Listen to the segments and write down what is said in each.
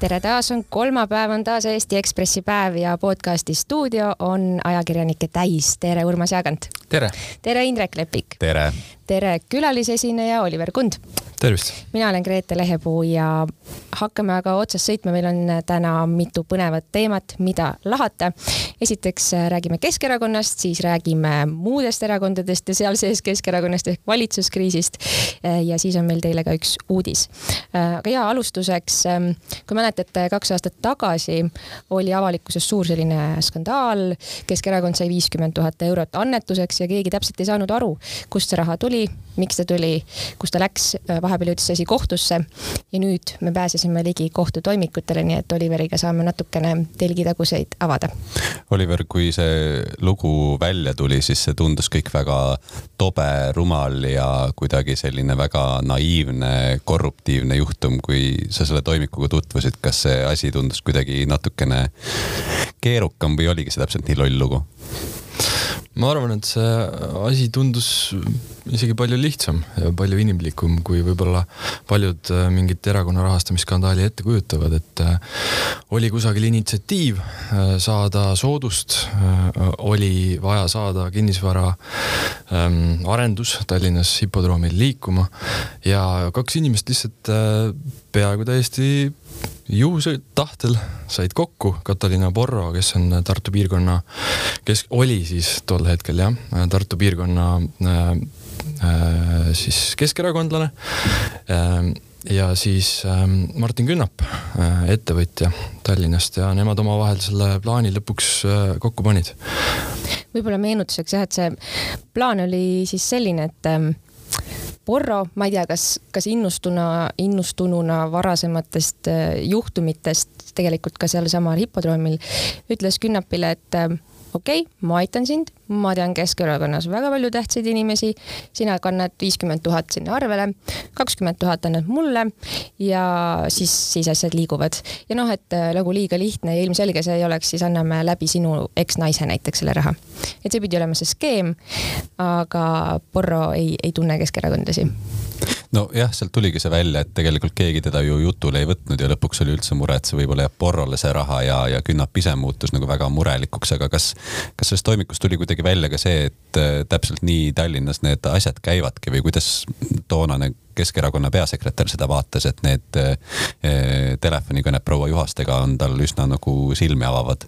tere taas, on kolmapäev, on taas Eesti Ekspressi päev ja podcasti stuudio on ajakirjanikke täis. tere, Urmas Jaagant. tere. tere, Indrek Lepik. tere. tere, külalisesineja Oliver Kund tervist! mina olen Grete Lehepuu ja hakkame aga otsast sõitma, meil on täna mitu põnevat teemat, mida lahata. esiteks äh, räägime Keskerakonnast, siis räägime muudest erakondadest ja seal sees Keskerakonnast ehk valitsuskriisist. Äh, ja siis on meil teile ka üks uudis. Äh, aga ja alustuseks, ähm, kui mäletate, kaks aastat tagasi oli avalikkuses suur selline skandaal. Keskerakond sai viiskümmend tuhat eurot annetuseks ja keegi täpselt ei saanud aru, kust see raha tuli, miks ta tuli, kus ta läks vahepeal jõudis see asi kohtusse ja nüüd me pääsesime ligi kohtutoimikutele, nii et Oliveriga saame natukene telgitaguseid avada. Oliver, kui see lugu välja tuli, siis see tundus kõik väga tobe, rumal ja kuidagi selline väga naiivne, korruptiivne juhtum, kui sa selle toimikuga tutvusid, kas see asi tundus kuidagi natukene keerukam või oligi see täpselt nii loll lugu? Ma arvan, et see asi tundus isegi palju lihtsam ja palju inimlikum, kui võib-olla paljud äh, mingit erakonna rahastamisskandaali ette kujutavad, et äh, oli kusagil initsiatiiv äh, saada soodust, oli vaja saada kinnisvara ähm, arendus Tallinnas hipodroomil liikuma ja kaks inimest lihtsalt peaaegu täiesti juhuse tahtel said kokku Katariina Porro, kes on Tartu piirkonna, kes oli siis tol hetkel jah, Tartu piirkonna äh, äh, siis keskerakondlane äh, ja siis äh, Martin Künnap äh,, ettevõtja Tallinnast ja nemad omavahel selle plaani lõpuks äh, kokku panid. võib-olla meenutuseks jah, et see plaan oli siis selline, et äh, Porro, ma ei tea, kas, kas innustuna, innustununa varasematest äh, juhtumitest tegelikult ka sealsamal hipodroomil ütles Künnapile, et äh, okei okay,, ma aitan sind, ma tean Keskerakonnas väga palju tähtsaid inimesi, sina kannad viiskümmend tuhat sinna arvele, kakskümmend tuhat annad mulle. Ja siis, siis asjad liiguvad. ja noh, et äh, nagu liiga lihtne ja ilmselge see ei oleks, siis anname läbi sinu eksnaise näiteks selle raha. et see pidi olema see skeem, aga Porro ei, ei tunne keskerakondlasi nojah, sealt tuligi see välja, et tegelikult keegi teda ju jutule ei võtnud ja lõpuks oli üldse mure, et see võib-olla jääb Porrole see raha ja, ja Künnap ise muutus nagu väga murelikuks, aga kas, kas sellest toimikust tuli kuidagi välja ka see, et äh, täpselt nii Tallinnas need asjad käivadki või kuidas toonane Keskerakonna peasekretär seda vaatas, et need äh, telefonikõned proua Juhastega on tal üsna nagu silmi avavad?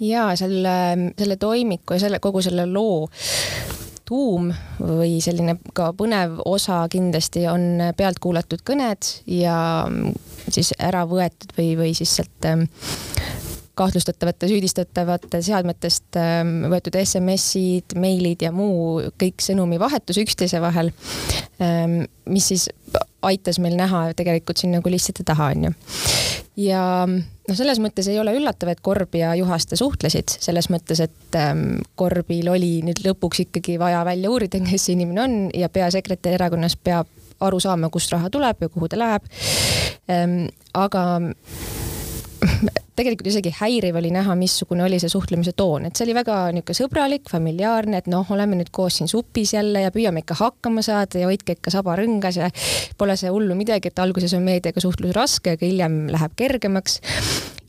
ja selle, selle toimiku ja selle kogu selle loo tuum või selline ka põnev osa kindlasti on pealtkuulatud kõned ja siis ära võetud või, või siis sealt ähm, kahtlustatavate, süüdistatavate seadmetest ähm, võetud SMS-id, meilid ja muu kõik sõnumivahetus üksteise vahel, mis siis aitas meil näha tegelikult sinna kulisside taha, onju ja noh, selles mõttes ei ole üllatav, et Korb ja Juhaste suhtlesid, selles mõttes, et ähm, Korbil oli nüüd lõpuks ikkagi vaja välja uurida, kes see inimene on ja peasekretär erakonnas peab aru saama, kust raha tuleb ja kuhu ta läheb ähm,. aga tegelikult isegi häiriv oli näha, missugune oli see suhtlemise toon, et see oli väga niisugune sõbralik, familiaarne, et noh, oleme nüüd koos siin supis jälle ja püüame ikka hakkama saada ja hoidke ikka saba rõngas ja pole see hullu midagi, et alguses on meediaga suhtlus raske, aga hiljem läheb kergemaks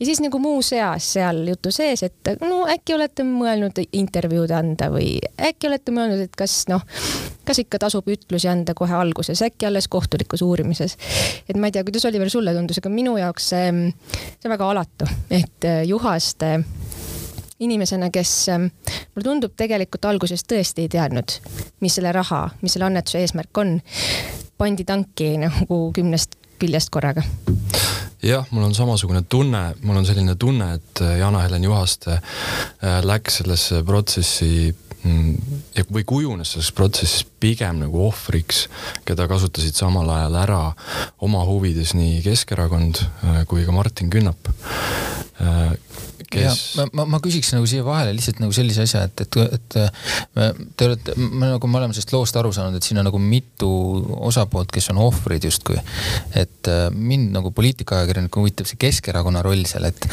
ja siis nagu muu seas seal jutu sees, et no äkki olete mõelnud intervjuud anda või äkki olete mõelnud, et kas noh, kas ikka tasub ütlusi anda kohe alguses, äkki alles kohtulikus uurimises. et ma ei tea, kuidas Oliver sulle tundus, aga minu jaoks see, see on väga alatu, et äh, Juhaste inimesena, kes ähm, mulle tundub tegelikult alguses tõesti ei teadnud, mis selle raha, mis selle annetuse eesmärk on, pandi tanki nagu kümnest küljest korraga jah, mul on samasugune tunne, mul on selline tunne, et äh, Jana-Helen Juhaste äh, läks sellesse protsessi mm, või kujunes selles protsessis pigem nagu ohvriks, keda kasutasid samal ajal ära oma huvides nii Keskerakond äh, kui ka Martin Künnap kes. ma, ma, ma küsiks nagu siia vahele lihtsalt nagu sellise asja, et, et, et te olete, me nagu me oleme sellest loost aru saanud, et siin on nagu mitu osapoolt, kes on ohvrid justkui. et äh, mind nagu poliitikaajakirjanikuna huvitab see Keskerakonna roll seal, et,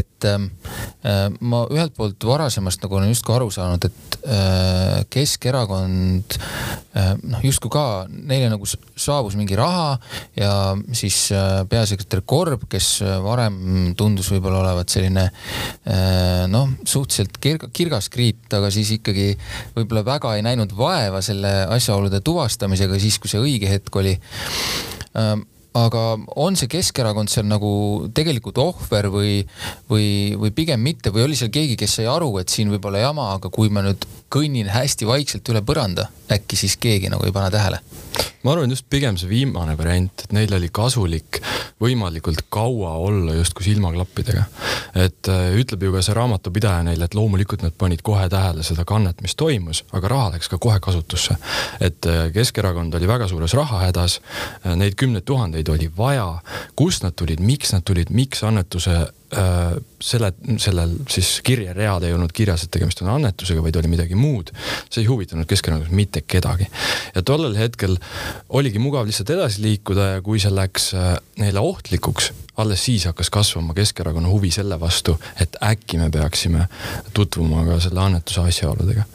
et äh, ma ühelt poolt varasemast nagu olen justkui aru saanud, et äh, Keskerakond äh, noh, justkui ka neile nagu saabus mingi raha ja siis äh, peasekretär Korb, kes varem tundus võib-olla olevat selline äh, noh, suhteliselt kirg, kirgas kriip, aga siis ikkagi võib-olla väga ei näinud vaeva selle asjaolude tuvastamisega siis, kui see õige hetk oli. Ähm, aga on see Keskerakond seal nagu tegelikult ohver või, või, või pigem mitte või oli seal keegi, kes sai aru, et siin võib olla jama, aga kui ma nüüd kõnnin hästi vaikselt üle põranda, äkki siis keegi nagu ei pane tähele? ma arvan just pigem see viimane variant, et neil oli kasulik võimalikult kaua olla justkui silmaklappidega. et äh, ütleb ju ka see raamatupidaja neile, et loomulikult nad panid kohe tähele seda kannet, mis toimus, aga raha läks ka kohe kasutusse. et äh, Keskerakond oli väga suures rahahädas, äh, neid kümneid tuhandeid oli vaja, kust nad tulid, miks nad tulid, miks annetuse selle, sellel siis kirjeread ei olnud kirjas, et tegemist on annetusega, vaid oli midagi muud. see ei huvitanud Keskerakonnas mitte kedagi. ja tollel hetkel oligi mugav lihtsalt edasi liikuda ja kui see läks äh, neile ohtlikuks, alles siis hakkas kasvama Keskerakonna huvi selle vastu, et äkki me peaksime tutvuma ka selle annetuse asjaoludega.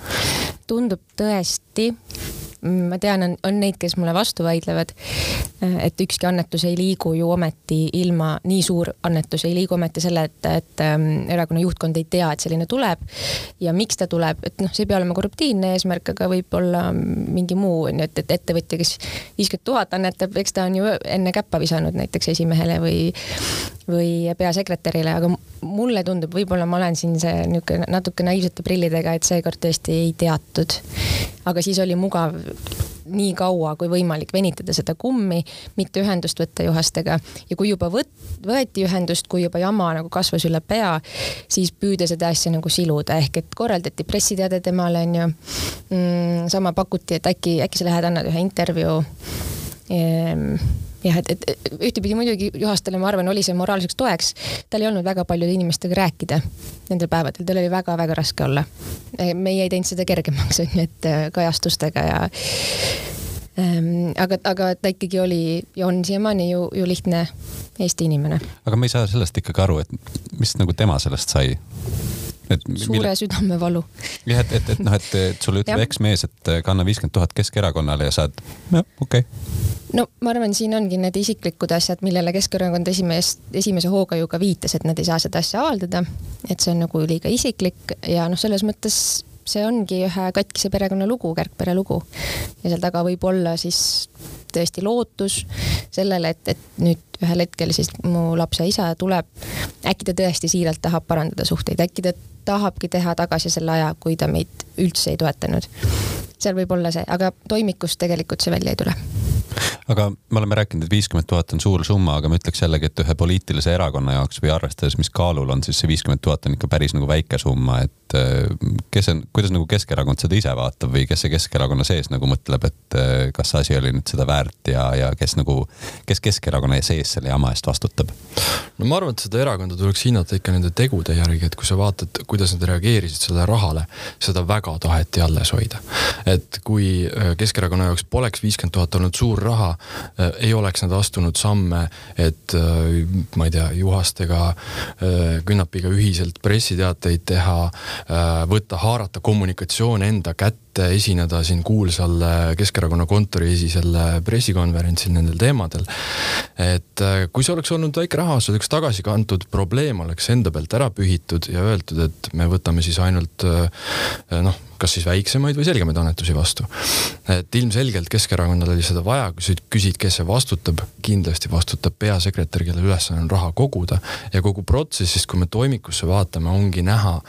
tundub tõesti ma tean, on, on neid, kes mulle vastu vaidlevad, et ükski annetus ei liigu ju ometi ilma, nii suur annetus ei liigu ometi selle, et, et ähm, erakonna juhtkond ei tea, et selline tuleb. ja miks ta tuleb, et noh, see ei pea olema korruptiivne eesmärk, aga võib-olla mingi muu on ju, et, et ettevõtja, kes viiskümmend tuhat annetab, eks ta on ju enne käppa visanud näiteks esimehele või, või peasekretärile, aga mulle tundub, võib-olla ma olen siin see niisugune natuke naiivsete prillidega, et seekord tõesti ei teatud. Aga siis oli mugav nii kaua kui võimalik venitada seda kummi, mitte ühendust võtta Juhastega. Ja kui juba võt-, võeti ühendust, kui juba jama nagu kasvas üle pea, siis püüda seda asja nagu siluda, ehk et korraldati pressiteade temale onju mm,. sama pakuti, et äkki, äkki sa lähed, annad ühe intervjuu. Ehm, jah, et, et ühtepidi muidugi Juhastele, ma arvan, oli see moraalseks toeks. tal ei olnud väga paljude inimestega rääkida nendel päevadel, tal oli väga-väga raske olla. meie ei teinud seda kergemaks, on ju, et äh, kajastustega ja ähm, aga, aga ta ikkagi oli ja on siiamaani ju, ju lihtne Eesti inimene. aga me ei saa sellest ikkagi aru, et mis nagu tema sellest sai? Et suure mille... südamevalu. jah, et, et, et noh, et, et sulle ütleb eksmees, et kanna viiskümmend tuhat Keskerakonnale ja saad, jah, okei okay no ma arvan, siin ongi need isiklikud asjad, millele Keskerakond esimees, esimese hooga ju ka viitas, et nad ei saa seda asja avaldada. et see on nagu liiga isiklik ja noh, selles mõttes see ongi ühe katkise perekonna lugu, kärgpere lugu. ja seal taga võib olla siis tõesti lootus sellele, et, et nüüd ühel hetkel siis mu lapse isa tuleb, äkki ta tõesti siiralt tahab parandada suhteid, äkki ta tahabki teha tagasi selle aja, kui ta meid üldse ei toetanud. seal võib olla see, aga toimikust tegelikult see välja ei tule aga me oleme rääkinud, et viiskümmend tuhat on suur summa, aga ma ütleks jällegi, et ühe poliitilise erakonna jaoks või arvestades, mis kaalul on, siis see viiskümmend tuhat on ikka päris nagu väike summa, et äh, kes on, kuidas nagu Keskerakond seda ise vaatab või kes see Keskerakonna sees nagu mõtleb, et äh, kas see asi oli nüüd seda väärt ja, ja kes nagu, kes Keskerakonna sees selle jama eest vastutab? no ma arvan, et seda erakonda tuleks hinnata ikka nende tegude järgi, et kui sa vaatad, kuidas nad reageerisid sellele rahale, seda väga taheti alles hoida. et kui äh, Keskerakonna jaoks poleks viiskümmend tuhat olnud suur raha, Äh, ei oleks nad astunud samme, et äh, ma ei tea, Juhastega, äh, Künnapiga ühiselt pressiteateid teha, võtta, haarata kommunikatsioon enda kätte et esineda siin kuulsal Keskerakonna kontoriesisel pressikonverentsil nendel teemadel. et äh, kui see oleks olnud väike raha, see oleks tagasi kantud, probleem oleks enda pealt ära pühitud ja öeldud, et me võtame siis ainult äh, noh, kas siis väiksemaid või selgemaid annetusi vastu. et ilmselgelt Keskerakonnal oli seda vaja, kui sa küsid, kes see vastutab, kindlasti vastutab peasekretär, kelle ülesanne on raha koguda ja kogu protsessist, kui me toimikusse vaatame, ongi näha,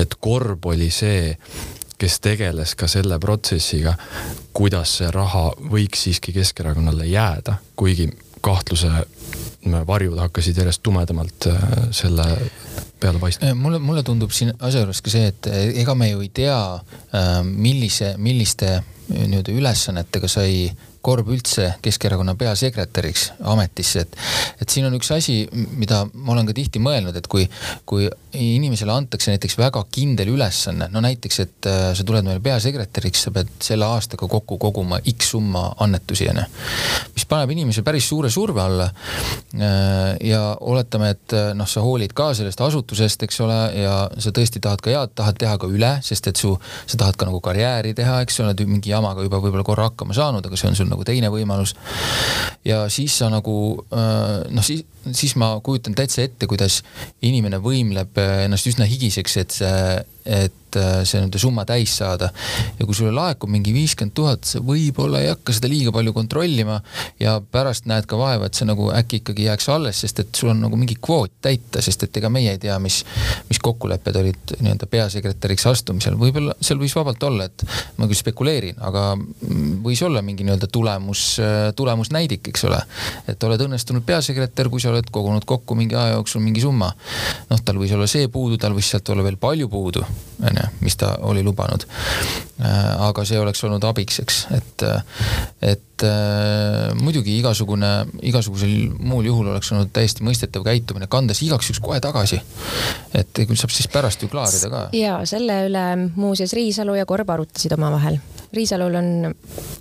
et korb oli see, kes tegeles ka selle protsessiga, kuidas see raha võiks siiski Keskerakonnale jääda, kuigi kahtluse varjud hakkasid järjest tumedamalt äh, selle peale paistma. mulle, mulle tundub siin asja juures ka see, et ega me ju ei tea, äh, millise, milliste nii-öelda ülesannetega sai Korb üldse Keskerakonna peasekretäriks ametisse, et, et siin on üks asi, mida ma olen ka tihti mõelnud, et kui, kui inimesele antakse näiteks väga kindel ülesanne, no näiteks, et äh, sa tuled meile peasekretäriks, sa pead selle aastaga kokku koguma X summa annetusi, onju. mis paneb inimese päris suure surve alla. Äh, ja oletame, et äh, noh, sa hoolid ka sellest asutusest, eks ole, ja sa tõesti tahad ka head, tahad teha ka üle, sest et su, sa tahad ka nagu karjääri teha, eks ole, mingi jamaga juba võib-olla korra hakkama saanud, aga see on sul nagu teine võimalus. ja siis sa nagu noh, siis, siis ma kujutan täitsa ette, kuidas inimene võimleb ennast üsna higiseks, et et et äh, see nii-öelda summa täis saada. ja kui sulle laekub mingi viiskümmend tuhat, sa võib-olla ei hakka seda liiga palju kontrollima ja pärast näed ka vaeva, et see nagu äkki ikkagi jääks alles, sest et sul on nagu mingi kvoot täita, sest et ega meie ei tea, mis, mis kokkulepped olid nii-öelda peasekretäriks astumisel, võib-olla seal võis vabalt olla, et ma küll spekuleerin, aga võis olla mingi nii-öelda tulemus, tulemusnäidik, eks ole. et oled õnnestunud peasekretär, kui sa oled kogunud kokku mingi aja jooksul mingi summa. noh, tal võis olla see puudu, tal võis sealt olla veel palju puudu, onju mis ta oli lubanud. Äh, aga see oleks olnud abiks, eks, et, et äh, muidugi igasugune, igasugusel muul juhul oleks olnud täiesti mõistetav käitumine, kanda see igaks juhuks kohe tagasi. et küll saab siis pärast ju klaarida ka. ja selle üle muuseas Riisalu ja Korb arutasid omavahel. Riisalul on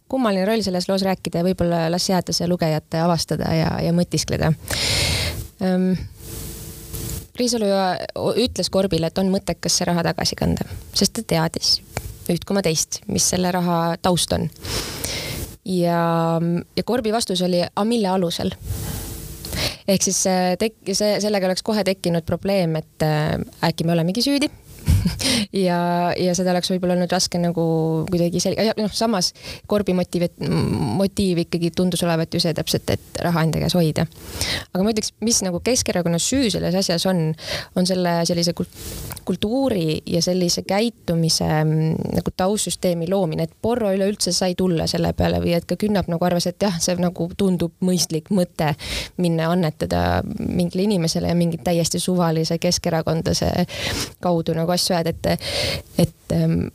kummaline roll selles loos rääkida ja võib-olla las jääda see lugejate avastada ja, ja mõtiskleda um, Riisalu ütles Korbile, et on mõttekas see raha tagasi kanda, sest ta teadis üht koma teist, mis selle raha taust on. ja, ja Korbi vastus oli, aga mille alusel? ehk siis tek-, see, sellega oleks kohe tekkinud probleem, et äh, äkki me olemegi süüdi ja, ja seda oleks võib-olla olnud raske nagu kuidagi selge, noh, samas Korbi motiiv, motiiv ikkagi tundus olevat ju see täpselt, et raha enda käes hoida. aga ma ütleks, mis nagu Keskerakonna süü selles asjas on, on selle sellise kultuuri ja sellise käitumise mm, nagu taustsüsteemi loomine, et Porro üleüldse sai tulla selle peale või et ka Künnap nagu arvas, et jah, see nagu tundub mõistlik mõte minna annetada mingile inimesele ja mingi täiesti suvalise keskerakondlase kaudu nagu asju ajada, et, et ähm,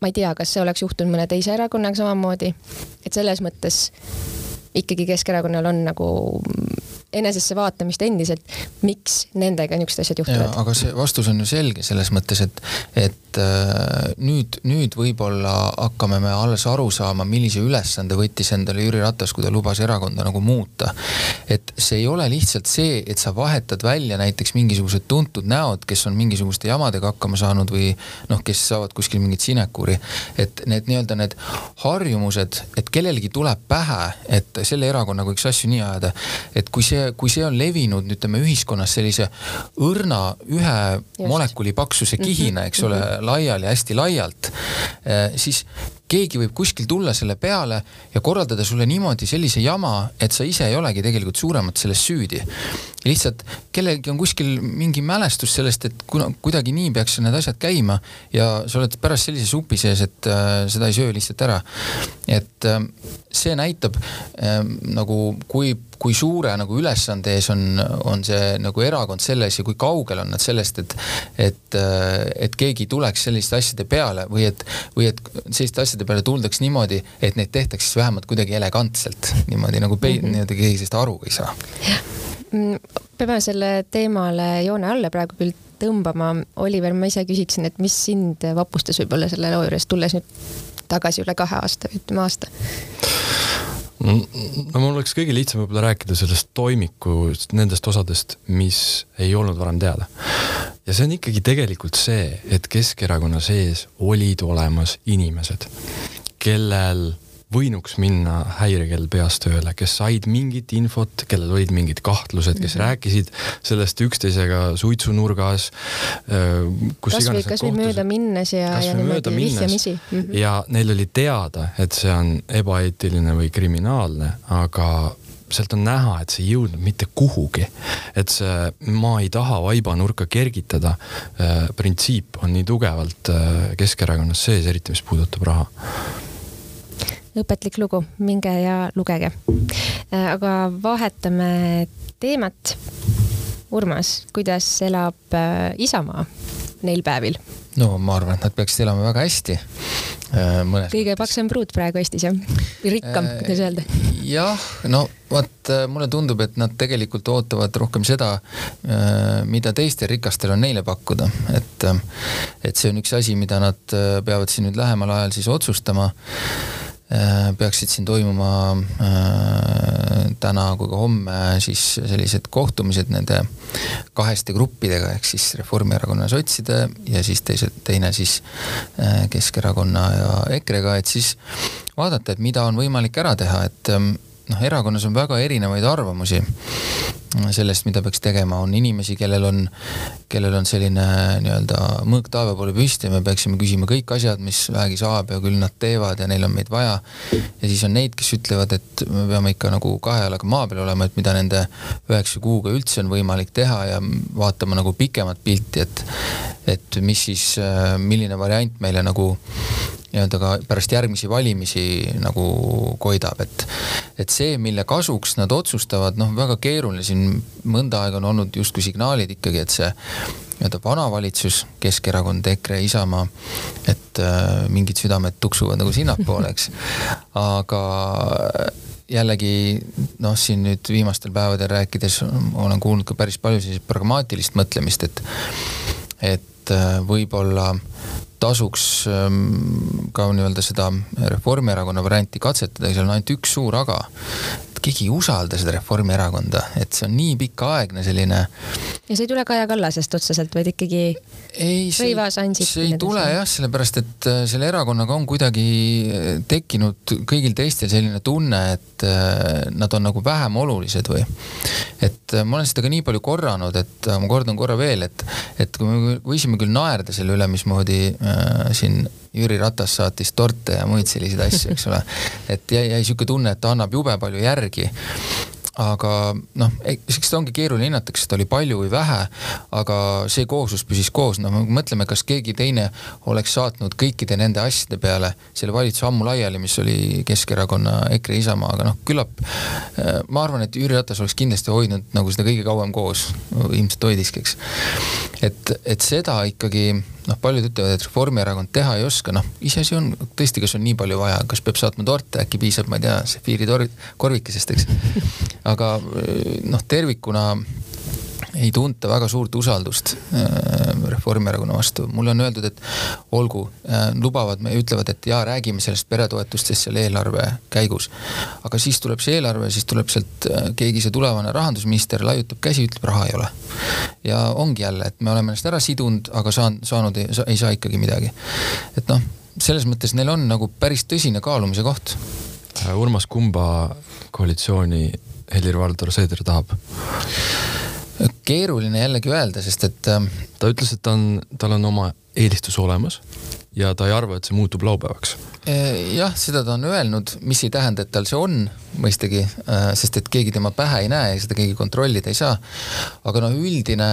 ma ei tea, kas see oleks juhtunud mõne teise erakonnaga samamoodi, et selles mõttes ikkagi Keskerakonnal on nagu enesesse vaatamist endiselt, miks nendega niisugused asjad juhtuvad. aga see vastus on ju selge selles mõttes, et, et äh, nüüd, nüüd võib-olla hakkame me alles aru saama, millise ülesande võttis endale Jüri Ratas, kui ta lubas erakonda nagu muuta. et see ei ole lihtsalt see, et sa vahetad välja näiteks mingisugused tuntud näod, kes on mingisuguste jamadega hakkama saanud või noh, kes saavad kuskil mingit sinekuuri. et need nii-öelda need harjumused, et kellelegi tuleb pähe, et selle erakonnaga võiks asju nii ajada, et kui see kui see on levinud, ütleme ühiskonnas sellise õrna ühe Just. molekuli paksuse kihina, eks ole mm, -hmm. Laiali, hästi laialt, eh, siis keegi võib kuskil tulla selle peale ja korraldada sulle niimoodi sellise jama, et sa ise ei olegi tegelikult suuremat selles süüdi. lihtsalt kellelgi on kuskil mingi mälestus sellest, et kuna kuidagi nii peaks need asjad käima ja sa oled pärast sellise supi sees, et äh, seda ei söö lihtsalt ära. et äh, see näitab äh, nagu, kui kui suure nagu ülesande ees on, on see nagu erakond selles ja kui kaugel on nad sellest, et, et, et keegi tuleks selliste asjade peale või et, või et selliste asjade peale tuldaks niimoodi, et neid tehtaks siis vähemalt kuidagi elegantselt, niimoodi nagu pei- mm -hmm., nii-öelda keegi sellest aru ei saa. Mm, peame selle teemale joone alla praegu küll tõmbama. Oliver, ma ise küsiksin, et mis sind vapustas võib-olla selle loo juures, tulles nüüd tagasi üle kahe aasta või ütleme aasta? no mul oleks kõige lihtsam võib-olla rääkida sellest toimikust, nendest osadest, mis ei olnud varem teada. Ja see on ikkagi tegelikult see, et Keskerakonna sees olid olemas inimesed, kellel võinuks minna häirekell peas tööle, kes said mingit infot, kellel olid mingid kahtlused, kes mm -hmm. rääkisid sellest üksteisega suitsunurgas. kas või, kas või mööda minnes ja, ja niimoodi vihjamisi mm. -hmm. ja neil oli teada, et see on ebaeetiline või kriminaalne, aga sealt on näha, et see ei jõudnud mitte kuhugi. et see ma ei taha vaibanurka kergitada äh, printsiip on nii tugevalt äh, Keskerakonnas sees, eriti mis puudutab raha õpetlik lugu, minge ja lugege. Äh, aga vahetame teemat. Urmas, kuidas elab äh, Isamaa neil päevil? no ma arvan, et nad peaksid elama väga hästi. Mõnes kõige mõttes. paksem pruut praegu Eestis jah, rikkam, kuidas öelda? jah, no vot mulle tundub, et nad tegelikult ootavad rohkem seda, mida teistel rikastel on neile pakkuda, et, et see on üks asi, mida nad peavad siin nüüd lähemal ajal siis otsustama Äh, peaksid siin toimuma äh, täna kui ka homme siis sellised kohtumised nende kaheste gruppidega ehk siis Reformierakonna ja sotside ja siis teised, teine siis äh, Keskerakonna ja EKRE-ga, et siis vaadata, et mida on võimalik ära teha, et ähm, noh, erakonnas on väga erinevaid arvamusi sellest, mida peaks tegema, on inimesi, kellel on, kellel on selline nii-öelda mõõk taeva poole püsti ja me peaksime küsima kõik asjad, mis vähegi saab ja küll nad teevad ja neil on meid vaja. ja siis on neid, kes ütlevad, et me peame ikka nagu kahe jalaga maa peal olema, et mida nende üheksa kuuga üldse on võimalik teha ja vaatama nagu pikemat pilti, et, et mis siis, milline variant meile nagu nii-öelda ka pärast järgmisi valimisi nagu koidab, et, et see, mille kasuks nad otsustavad, noh, väga keeruline, siin mõnda aega on olnud justkui signaalid ikkagi, et see nii-öelda vana valitsus, Keskerakond, EKRE, Isamaa, et äh, mingid südamed tuksuvad nagu sinnapoole, eks. aga jällegi noh, siin nüüd viimastel päevadel rääkides olen kuulnud ka päris palju sellist pragmaatilist mõtlemist, et, et äh, võib-olla tasuks ähm, ka nii-öelda seda Reformierakonna varianti katsetada, seal on ainult üks suur aga. Et keegi ei usalda seda Reformierakonda, et see on nii pikaaegne selline. ja see ei tule Kaja Kallasest otseselt, vaid ikkagi ei, see, see ei tule jah, sellepärast et äh, selle erakonnaga on kuidagi äh, tekkinud kõigil teistel selline tunne, et äh, nad on nagu vähem olulised või. et ma olen seda ka nii palju korranud, et ma kordan korra veel, et, et kui me võisime küll naerda selle üle, mismoodi äh, siin Jüri Ratas saatis torte ja muid selliseid asju, eks ole. et jäi, jäi sihuke tunne, et ta annab jube palju järgi aga noh, eks seda ongi keeruline hinnata, kas seda oli palju või vähe, aga see kooslus püsis koos, noh mõtleme, kas keegi teine oleks saatnud kõikide nende asjade peale selle valitsuse ammu laiali, mis oli Keskerakonna, EKRE, Isamaa, aga noh, küllap äh, ma arvan, et Jüri Ratas oleks kindlasti hoidnud nagu seda kõige kauem koos, ilmselt hoidiski, eks. et, et seda ikkagi noh, paljud ütlevad, et Reformierakond teha ei oska, noh, iseasi on tõesti, kas on nii palju vaja, kas peab saatma torte, äkki piisab, ma ei tea, sefiiri tor-, korvikesest, eks. aga noh, tervikuna ei tunta väga suurt usaldust äh, Reformierakonna vastu. mulle on öeldud, et olgu, äh, lubavad, ütlevad, et jaa, räägime sellest peretoetustest seal eelarve käigus. aga siis tuleb see eelarve, siis tuleb sealt äh, keegi, see tulevane rahandusminister laiutab käsi, ütleb raha ei ole. ja ongi jälle, et me oleme ennast ära sidunud, aga saan-, saanud ei, ei saa ikkagi midagi. et noh, selles mõttes neil on nagu päris tõsine kaalumise koht. Urmas, kumba koalitsiooni Helir-Valdor Seeder tahab? Keeruline jällegi öelda, sest et. Ähm, ta ütles, et ta on, tal on oma eelistus olemas ja ta ei arva, et see muutub laupäevaks. Äh, jah, seda ta on öelnud, mis ei tähenda, et tal see on, mõistagi, äh, sest et keegi tema pähe ei näe ja seda keegi kontrollida ei saa. aga noh, üldine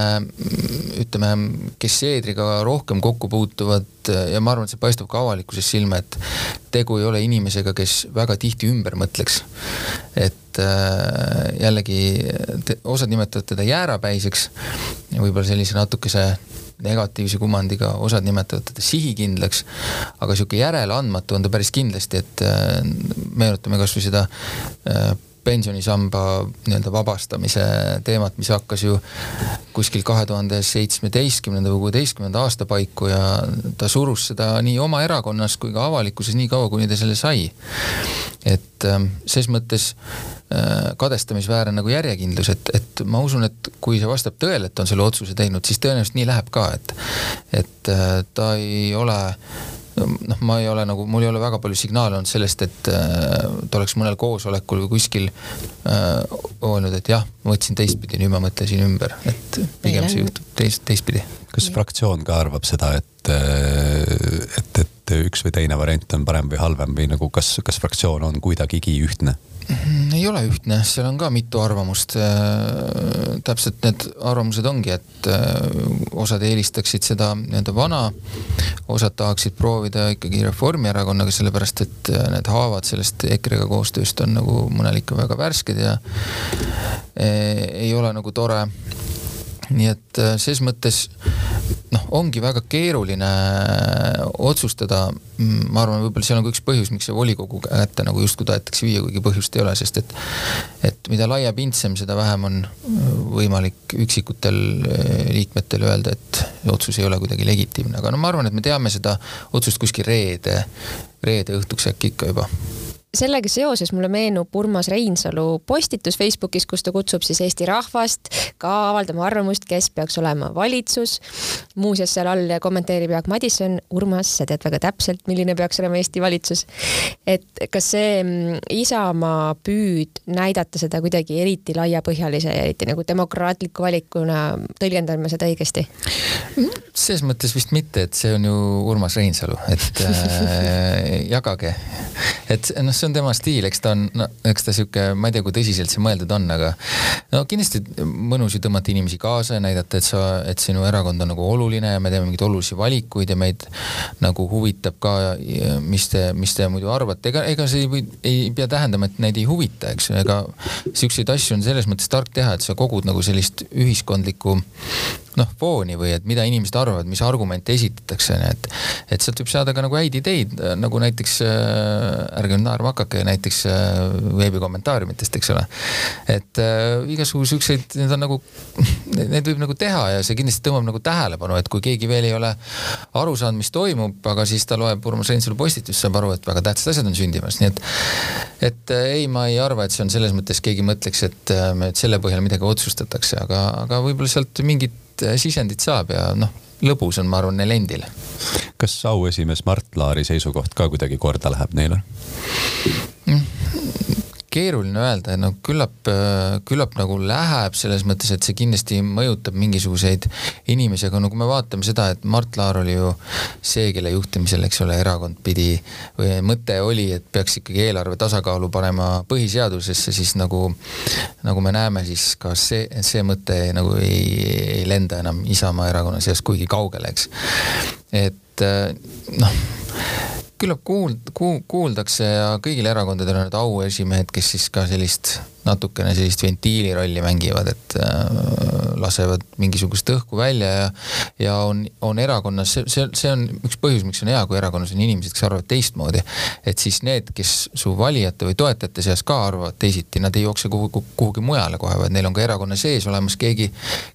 ütleme, kes Seedriga rohkem kokku puutuvad ja ma arvan, et see paistab ka avalikkuses silma, et tegu ei ole inimesega, kes väga tihti ümber mõtleks. et äh, jällegi osad nimetavad teda jäärapäiseks, võib-olla sellise natukese negatiivse kumandiga, osad nimetavad teda sihikindlaks, aga sihuke järeleandmatu on ta päris kindlasti, et äh, meenutame kasvõi seda äh, pensionisamba nii-öelda vabastamise teemat, mis hakkas ju kuskil kahe tuhande seitsmeteistkümnenda või kuueteistkümnenda aasta paiku ja ta surus seda nii oma erakonnas kui ka avalikkuses nii kaua, kuni ta selle sai. et ähm, ses mõttes äh, kadestamisväärne nagu järjekindlus, et, et ma usun, et kui see vastab tõele, et on selle otsuse teinud, siis tõenäoliselt nii läheb ka, et, et äh, ta ei ole noh, ma ei ole nagu, mul ei ole väga palju signaale olnud sellest, et äh, ta oleks mõnel koosolekul või kuskil äh, öelnud, et jah, ma mõtlesin teistpidi, nüüd ma mõtlesin ümber, et pigem see juhtub teist, teistpidi. kas fraktsioon ka arvab seda, et, äh, et, et üks või teine variant on parem või halvem või nagu kas, kas fraktsioon on kuidagigi ühtne? Mm, ei ole ühtne, seal on ka mitu arvamust. Äh, täpselt need arvamused ongi, et äh, osad eelistaksid seda nii-öelda vana, osad tahaksid proovida ikkagi Reformierakonnaga, sellepärast et äh, need haavad sellest EKRE-ga koostööst on nagu mõnel ikka väga värsked ja ei ole nagu tore nii et ses mõttes noh, ongi väga keeruline otsustada. ma arvan, võib-olla seal on ka üks põhjus, miks see volikogu kätte nagu justkui tahetakse viia, kuigi põhjust ei ole, sest et, et mida laiapindsem, seda vähem on võimalik üksikutel liikmetel öelda, et otsus ei ole kuidagi legitiimne, aga no ma arvan, et me teame seda otsust kuskil reede, reede õhtuks äkki ikka juba sellega seoses mulle meenub Urmas Reinsalu postitus Facebookis, kus ta kutsub siis Eesti rahvast ka avaldama arvamust, kes peaks olema valitsus. muuseas, seal all kommenteerib Jaak Madisson, Urmas, sa tead väga täpselt, milline peaks olema Eesti valitsus. et kas see mm, Isamaa püüd näidata seda kuidagi eriti laiapõhjalise ja eriti nagu demokraatliku valikuna, tõlgendan ma seda õigesti? selles mõttes vist mitte, et see on ju Urmas Reinsalu, et äh, jagage, et noh see on tema stiil, eks ta on, no eks ta sihuke, ma ei tea, kui tõsiselt see mõeldud on, aga no kindlasti mõnus ju tõmmata inimesi kaasa ja näidata, et sa, et sinu erakond on nagu oluline ja me teeme mingeid olulisi valikuid ja meid nagu huvitab ka, mis te, mis te muidu arvate, ega, ega see ei või, ei pea tähendama, et neid ei huvita, eks ju, ega siukseid asju on selles mõttes tark teha, et sa kogud nagu sellist ühiskondlikku noh, fooni või et mida inimesed arvavad, mis argumente esitatakse, et, et sealt võib saada ka nagu häid ideid, nagu näiteks äh,, ärge nüüd naerma hakake, näiteks äh, veebikommentaariumitest, eks ole. et äh, igasugu siukseid, need on nagu, need võib nagu teha ja see kindlasti tõmbab nagu tähelepanu, et kui keegi veel ei ole aru saanud, mis toimub, aga siis ta loeb Urmas Reinsalu postitust, saab aru, et väga tähtsad asjad on sündimas, nii et, et äh, ei, ma ei arva, et see on selles mõttes, keegi mõtleks, et, äh, et selle põhjal midagi otsustatakse, aga, aga võib-olla sealt mingit Äh, sisendit saab ja noh, lõbus on, ma arvan, neil endil. kas auesimees Mart Laari seisukoht ka kuidagi korda läheb neile mm.? Keeruline öelda, no küllap, äh, küllap nagu läheb selles mõttes, et see kindlasti mõjutab mingisuguseid inimesi, aga no kui me vaatame seda, et Mart Laar oli ju see, kelle juhtimisel, eks ole, erakond pidi või mõte oli, et peaks ikkagi eelarve tasakaalu panema põhiseadusesse, siis nagu, nagu me näeme, siis ka see, see mõte nagu ei, ei lenda enam Isamaa erakonna seas kuigi kaugele, eks. et äh, noh küllap kuuld-, kuul-, kuuldakse ja kõigil erakondadel on need auesimehed, kes siis ka sellist natukene sellist ventiili rolli mängivad, et äh, lasevad mingisugust õhku välja ja, ja on, on erakonnas, see, see, see on üks põhjus, miks on hea, kui erakonnas on inimesed, kes arvavad teistmoodi. et siis need, kes su valijate või toetajate seas ka arvavad teisiti, nad ei jookse kuhugi, kuhugi mujale kohe, vaid neil on ka erakonna sees olemas keegi,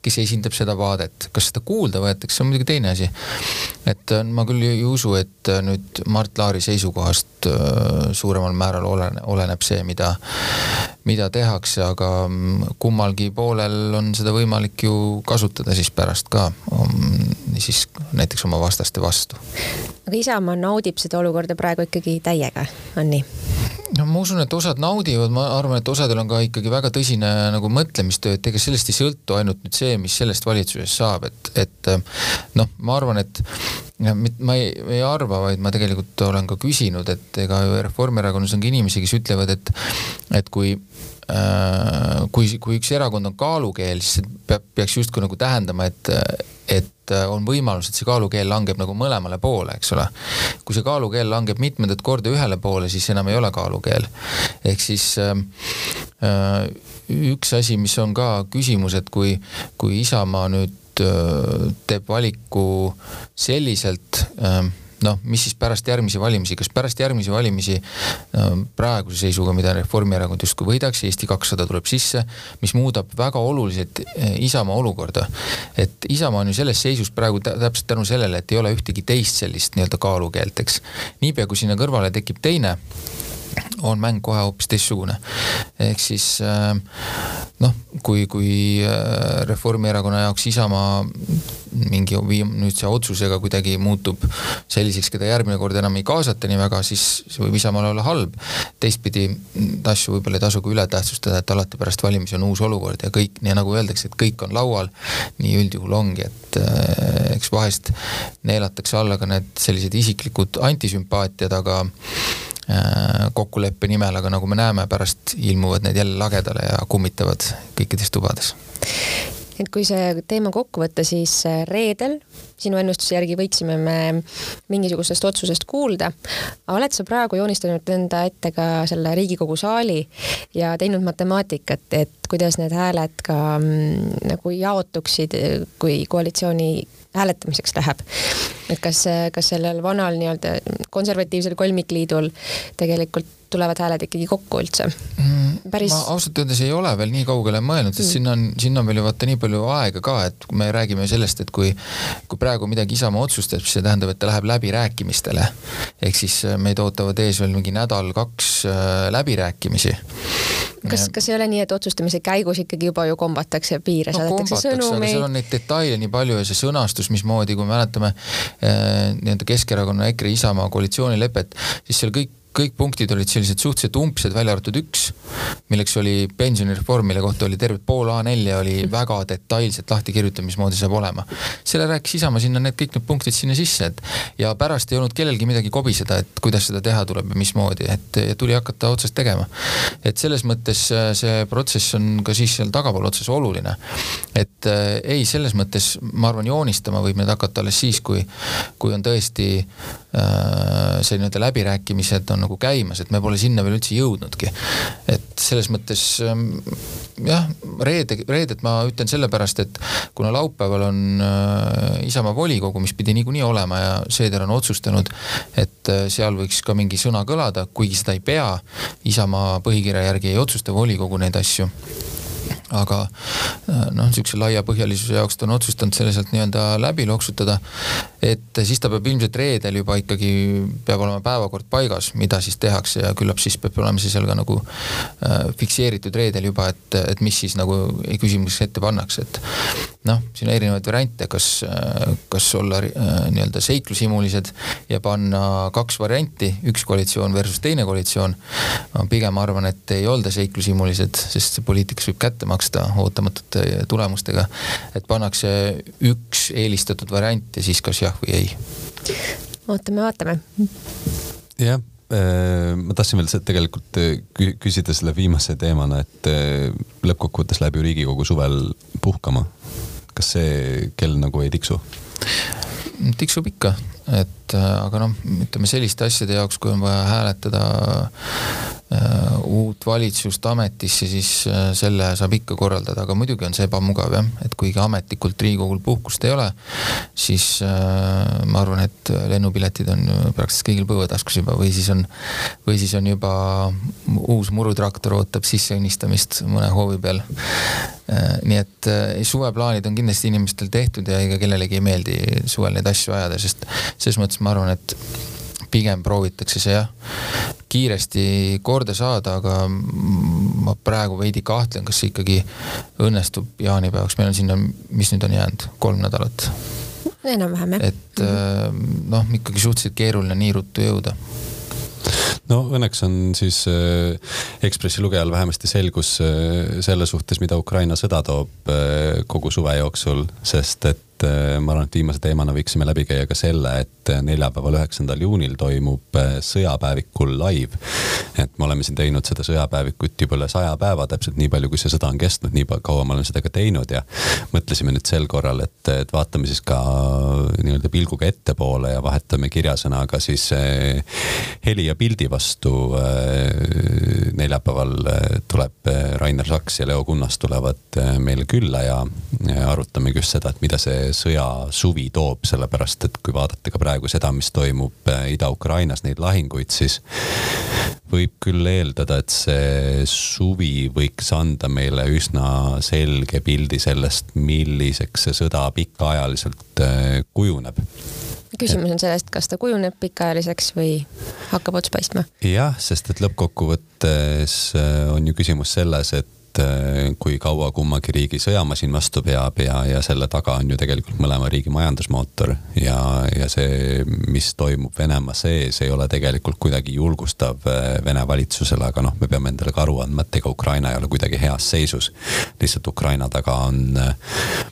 kes esindab seda vaadet. kas seda kuulda võetakse, see on muidugi teine asi. et äh, ma küll ei usu, et äh, nüüd Mart Laari seisukohast suuremal määral olene, oleneb see, mida, mida tehakse, aga mm, kummalgi poolel on seda võimalik ju kasutada siis pärast ka, mm, siis näiteks oma vastaste vastu. aga Isamaa naudib seda olukorda praegu ikkagi täiega, on nii? no ma usun, et osad naudivad, ma arvan, et osadel on ka ikkagi väga tõsine nagu mõtlemistöö, et ega sellest ei sõltu ainult nüüd see, mis sellest valitsusest saab, et, et noh, ma arvan, et ma ei, ei arva, vaid ma tegelikult olen ka küsinud, et ega ju Reformierakonnas on ka inimesi, kes ütlevad, et, et kui Äh, kui, kui üks erakond on kaalukeel, siis peab, peaks justkui nagu tähendama, et, et on võimalus, et see kaalukeel langeb nagu mõlemale poole, eks ole. kui see kaalukeel langeb mitmendat korda ühele poole, siis enam ei ole kaalukeel. ehk siis äh, äh üks asi, mis on ka küsimus, et kui, kui Isamaa nüüd teeb valiku selliselt äh, noh, mis siis pärast järgmisi valimisi, kas pärast järgmisi valimisi äh, praeguse seisuga, mida Reformierakond justkui võidaks, Eesti kakssada tuleb sisse, mis muudab väga oluliselt äh, Isamaa olukorda. et Isamaa on ju selles seisus praegu täpselt tänu sellele, et ei ole ühtegi teist sellist nii-öelda kaalukeelt, eks. niipea kui sinna kõrvale tekib teine on mäng kohe hoopis teistsugune. ehk siis äh, noh, kui, kui äh, Reformierakonna jaoks Isamaa mingi viim-, nüüd see otsusega kuidagi muutub selliseks, keda järgmine kord enam ei kaasata nii väga, siis see võib Isamaale olla halb. teistpidi asju võib-olla ei tasu ka üle tähtsustada, et alati pärast valimisi on uus olukord ja kõik, nii nagu öeldakse, et kõik on laual. nii üldjuhul ongi, et äh, eks vahest neelatakse alla ka need sellised isiklikud antisümpaatiad, aga kokkuleppe nimel, aga nagu me näeme, pärast ilmuvad need jälle lagedale ja kummitavad kõikides tubades. et kui see teema kokku võtta, siis äh, reedel sinu ennustuse järgi võiksime me mingisugusest otsusest kuulda. oled sa praegu joonistanud enda ette ka selle Riigikogu saali ja teinud matemaatikat, et kuidas need hääled ka mm, nagu jaotuksid, kui koalitsiooni hääletamiseks läheb. et kas, kas sellel vanal nii-öelda konservatiivsel kolmikliidul tegelikult tulevad hääled ikkagi kokku üldse mm,? Päris... ma ausalt öeldes ei ole veel nii kaugele mõelnud, sest mm. sinna on, sinna on veel ju vaata nii palju aega ka, et me räägime sellest, et kui, kui praegu midagi Isamaa otsustab, siis see tähendab, et ta läheb läbirääkimistele. ehk siis äh, meid ootavad ees veel mingi nädal-kaks äh, läbirääkimisi kas, kas ei ole nii, et otsustamise käigus ikkagi juba ju kombatakse piire no,, saadetakse sõnumeid? seal on neid detaile nii palju ja see sõnastus, mismoodi, kui me mäletame äh, nii-öelda Keskerakonna, EKRE, Isamaa koalitsioonilepet, siis seal kõik kõik punktid olid sellised suhteliselt umbsed, välja arvatud üks, milleks oli pensionireform, mille kohta oli terve pool A4 oli väga detailselt lahti kirjutatud, mismoodi saab olema. selle rääkis Isamaa sinna need kõik need punktid sinna sisse, et ja pärast ei olnud kellelgi midagi kobiseda, et kuidas seda teha tuleb ja mismoodi, et ja tuli hakata otsast tegema. et selles mõttes äh, see protsess on ka siis seal tagapool otsas oluline. et äh, ei, selles mõttes ma arvan, joonistama võib need hakata alles siis, kui, kui on tõesti see nii-öelda läbirääkimised on nagu käimas, et me pole sinna veel üldse jõudnudki. et selles mõttes ähm, jah, reede, reedet ma ütlen sellepärast, et kuna laupäeval on äh, Isamaa volikogu, mis pidi niikuinii olema ja Seeder on otsustanud, et äh, seal võiks ka mingi sõna kõlada, kuigi seda ei pea. Isamaa põhikirja järgi ei otsusta volikogu neid asju aga äh, noh, niisuguse laiapõhjalisuse jaoks ta on otsustanud selle sealt nii-öelda läbi loksutada. et siis ta peab ilmselt reedel juba ikkagi, peab olema päevakord paigas, mida siis tehakse ja küllap siis peab olema see seal ka nagu äh, fikseeritud reedel juba, et, et mis siis nagu küsimuseks ette pannakse, et noh, siin on erinevaid variante, kas, äh, kas olla äh, nii-öelda seiklushimulised ja panna kaks varianti, üks koalitsioon versus teine koalitsioon. ma pigem arvan, et ei olda seiklushimulised, sest poliitikas võib kätte maksta ootamatute tulemustega. et pannakse üks eelistatud variant ja siis kas jah või ei. ootame-vaatame. jah äh, ma tahtsin veel tegelikult äh, küsida selle viimase teemana, et äh, lõppkokkuvõttes läheb ju Riigikogu suvel puhkama. kas see kell nagu ei tiksu? tiksub ikka, et aga noh, ütleme selliste asjade jaoks, kui on vaja hääletada Äh, uut valitsust ametisse, siis äh, selle saab ikka korraldada, aga muidugi on see ebamugav jah, et kuigi ametlikult Riigikogul puhkust ei ole, siis äh, ma arvan, et lennupiletid on praktiliselt kõigil põuetaskus juba. Või siis on, või siis on juba uus murutraktor ootab sisseõnnistamist mõne hoovi peal. nii et suveplaanid on kindlasti inimestel tehtud ja ega kellelegi ei meeldi suvel neid asju ajada, sest selles mõttes ma arvan, et pigem proovitakse see jah, kiiresti korda saada, aga ma praegu veidi kahtlen, kas see ikkagi õnnestub jaanipäevaks, meil on sinna, mis nüüd on jäänud, kolm nädalat. enam-vähem jah. et -hmm. noh, ikkagi suhteliselt keeruline nii ruttu jõuda no õnneks on siis äh, Ekspressi lugejal vähemasti selgus äh, selle suhtes, mida Ukraina sõda toob äh, kogu suve jooksul, sest et et äh, ma arvan, et viimase teemana võiksime läbi käia ka selle, et äh, neljapäeval, üheksandal juunil toimub äh, sõjapäevikul live. et me oleme siin teinud seda sõjapäevikut juba üle saja päeva, täpselt nii palju, kui see sõda on kestnud, nii kaua me oleme seda ka teinud ja mõtlesime nüüd sel korral, et, et vaatame siis ka nii-öelda pilguga ettepoole ja vahetame kirjasõnaga siis heli ja pildi vastu. neljapäeval tuleb Rainer Saks ja Leo Kunnas tulevad meile külla ja, arutamegi just seda, et mida see sõjasuvi toob, sellepärast et kui vaadata ka praegu seda, mis toimub äh, Ida-Ukrainas, neid lahinguid, siis võib küll eeldada, et see suvi võiks anda meile üsna selge pildi sellest, milliseks see sõda pikaajaliselt äh, kujuneb küsimus on sellest, kas ta kujuneb pikaajaliseks või hakkab ots paistma? jah, sest et lõppkokkuvõttes äh, on ju küsimus selles, et et äh, kui kaua kummagi riigi sõjamasin vastu peab ja, ja selle taga on ju tegelikult mõlema riigi majandusmootor ja, ja see, mis toimub Venemaa sees, ei ole tegelikult kuidagi julgustav äh, Vene valitsusele, aga noh, me peame endale ka aru andma, et ega Ukraina ei ole kuidagi heas seisus. lihtsalt Ukraina taga on äh,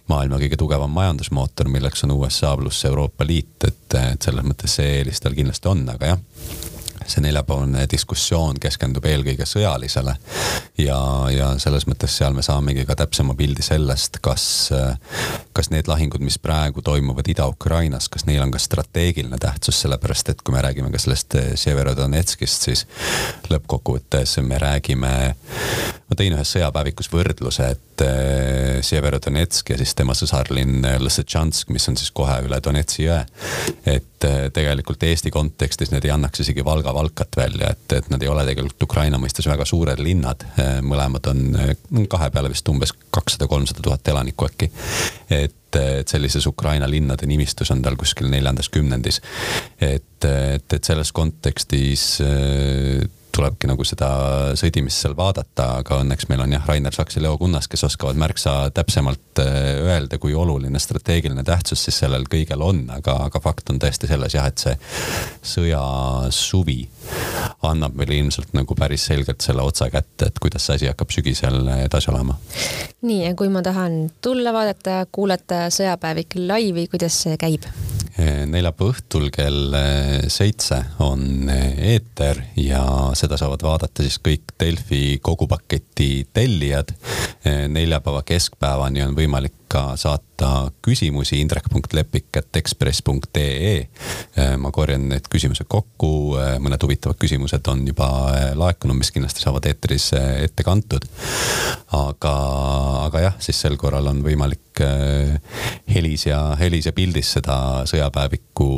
maailma kõige tugevam majandusmootor, milleks on USA pluss Euroopa Liit, et, et selles mõttes see eelis tal kindlasti on, aga jah see neljapäevane diskussioon keskendub eelkõige sõjalisele ja, ja selles mõttes seal me saamegi ka täpsema pildi sellest, kas, kas need lahingud, mis praegu toimuvad Ida-Ukrainas, kas neil on ka strateegiline tähtsus, sellepärast et kui me räägime ka sellest Severodonetskist, siis lõppkokkuvõttes me räägime ma tõin ühes sõjapäevikus võrdluse, et äh, Severodonetsk ja siis tema sõsarlinn Lõssetšansk, mis on siis kohe üle Donetsi jõe. et äh, tegelikult Eesti kontekstis need ei annaks isegi Valga Valkat välja, et, et nad ei ole tegelikult Ukraina mõistes väga suured linnad. mõlemad on kahe peale vist umbes kakssada, kolmsada tuhat elanikku äkki. et et sellises Ukraina linnade nimistus on tal kuskil neljandas kümnendis. et, et, et selles kontekstis tulebki nagu seda sõdimist seal vaadata, aga õnneks meil on jah, Rainer Saks ja Leo Kunnas, kes oskavad märksa täpsemalt äh, öelda, kui oluline strateegiline tähtsus siis sellel kõigel on, aga, aga fakt on tõesti selles jah, et see sõjasuvi annab meile ilmselt nagu päris selgelt selle otsa kätte, et kuidas see asi hakkab sügisel edasi olema. nii, ja kui ma tahan tulla vaadata, kuulata sõjapäevik laivi, kuidas see käib? Neljapäeva õhtul kell seitse on eeter ja seda saavad vaadata siis kõik Delfi kogupaketi tellijad. neljapäeva keskpäevani on võimalik ka saata küsimusi indrek.lepik.ekspress.ee. ma korjan need küsimused kokku, mõned huvitavad küsimused on juba laekunud, mis kindlasti saavad eetris ette kantud. aga, aga jah, siis sel korral on võimalik helis ja, helis ja pildis seda sõjapäeviku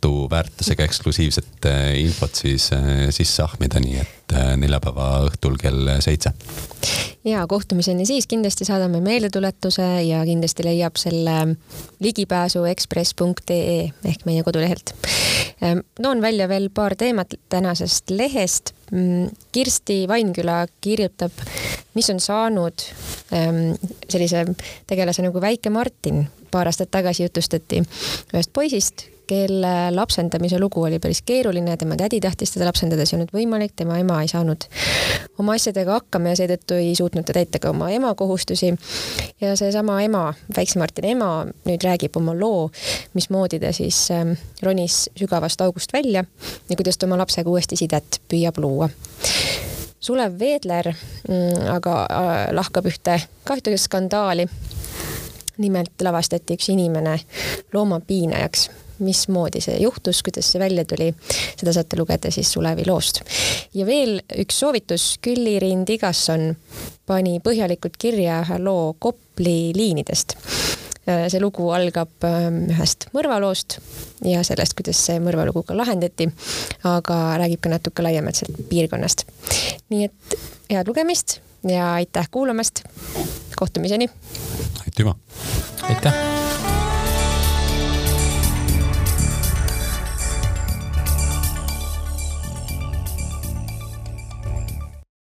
hindamatu väärtusega eksklusiivset infot siis sisse ahmida, nii et neljapäeva õhtul kell seitse. ja kohtumiseni siis kindlasti saadame meeldetuletuse ja kindlasti leiab selle ligipääsu ekspress.ee ehk meie kodulehelt. Ehm, toon välja veel paar teemat tänasest lehest. Mm, Kirsti Vainküla kirjutab, mis on saanud ehm, sellise tegelase nagu Väike Martin. paar aastat tagasi jutustati ühest poisist, kelle lapsendamise lugu oli päris keeruline, tema tädi tahtis teda lapsendada, see ei olnud võimalik, tema ema ei saanud oma asjadega hakkama ja seetõttu ei suutnud ta täita ka oma ema kohustusi. ja seesama ema, väikse Martini ema, nüüd räägib oma loo, mismoodi ta siis ähm, ronis sügavast august välja ja kuidas ta oma lapsega uuesti sidet püüab luua Sulev Veedler mm, aga äh, lahkab ühte kahte skandaali. nimelt lavastati üks inimene loomapiinajaks mismoodi see juhtus, kuidas see välja tuli, seda saate lugeda siis Sulevi loost. ja veel üks soovitus, Külli-Riin Tigasson pani põhjalikult kirja ühe loo Kopli liinidest see lugu algab ähm, ühest mõrvaloost ja sellest, kuidas see mõrvalugu ka lahendati, aga räägib ka natuke laiemalt sellest piirkonnast. nii et head lugemist ja aitäh kuulamast. kohtumiseni. aitüma. aitäh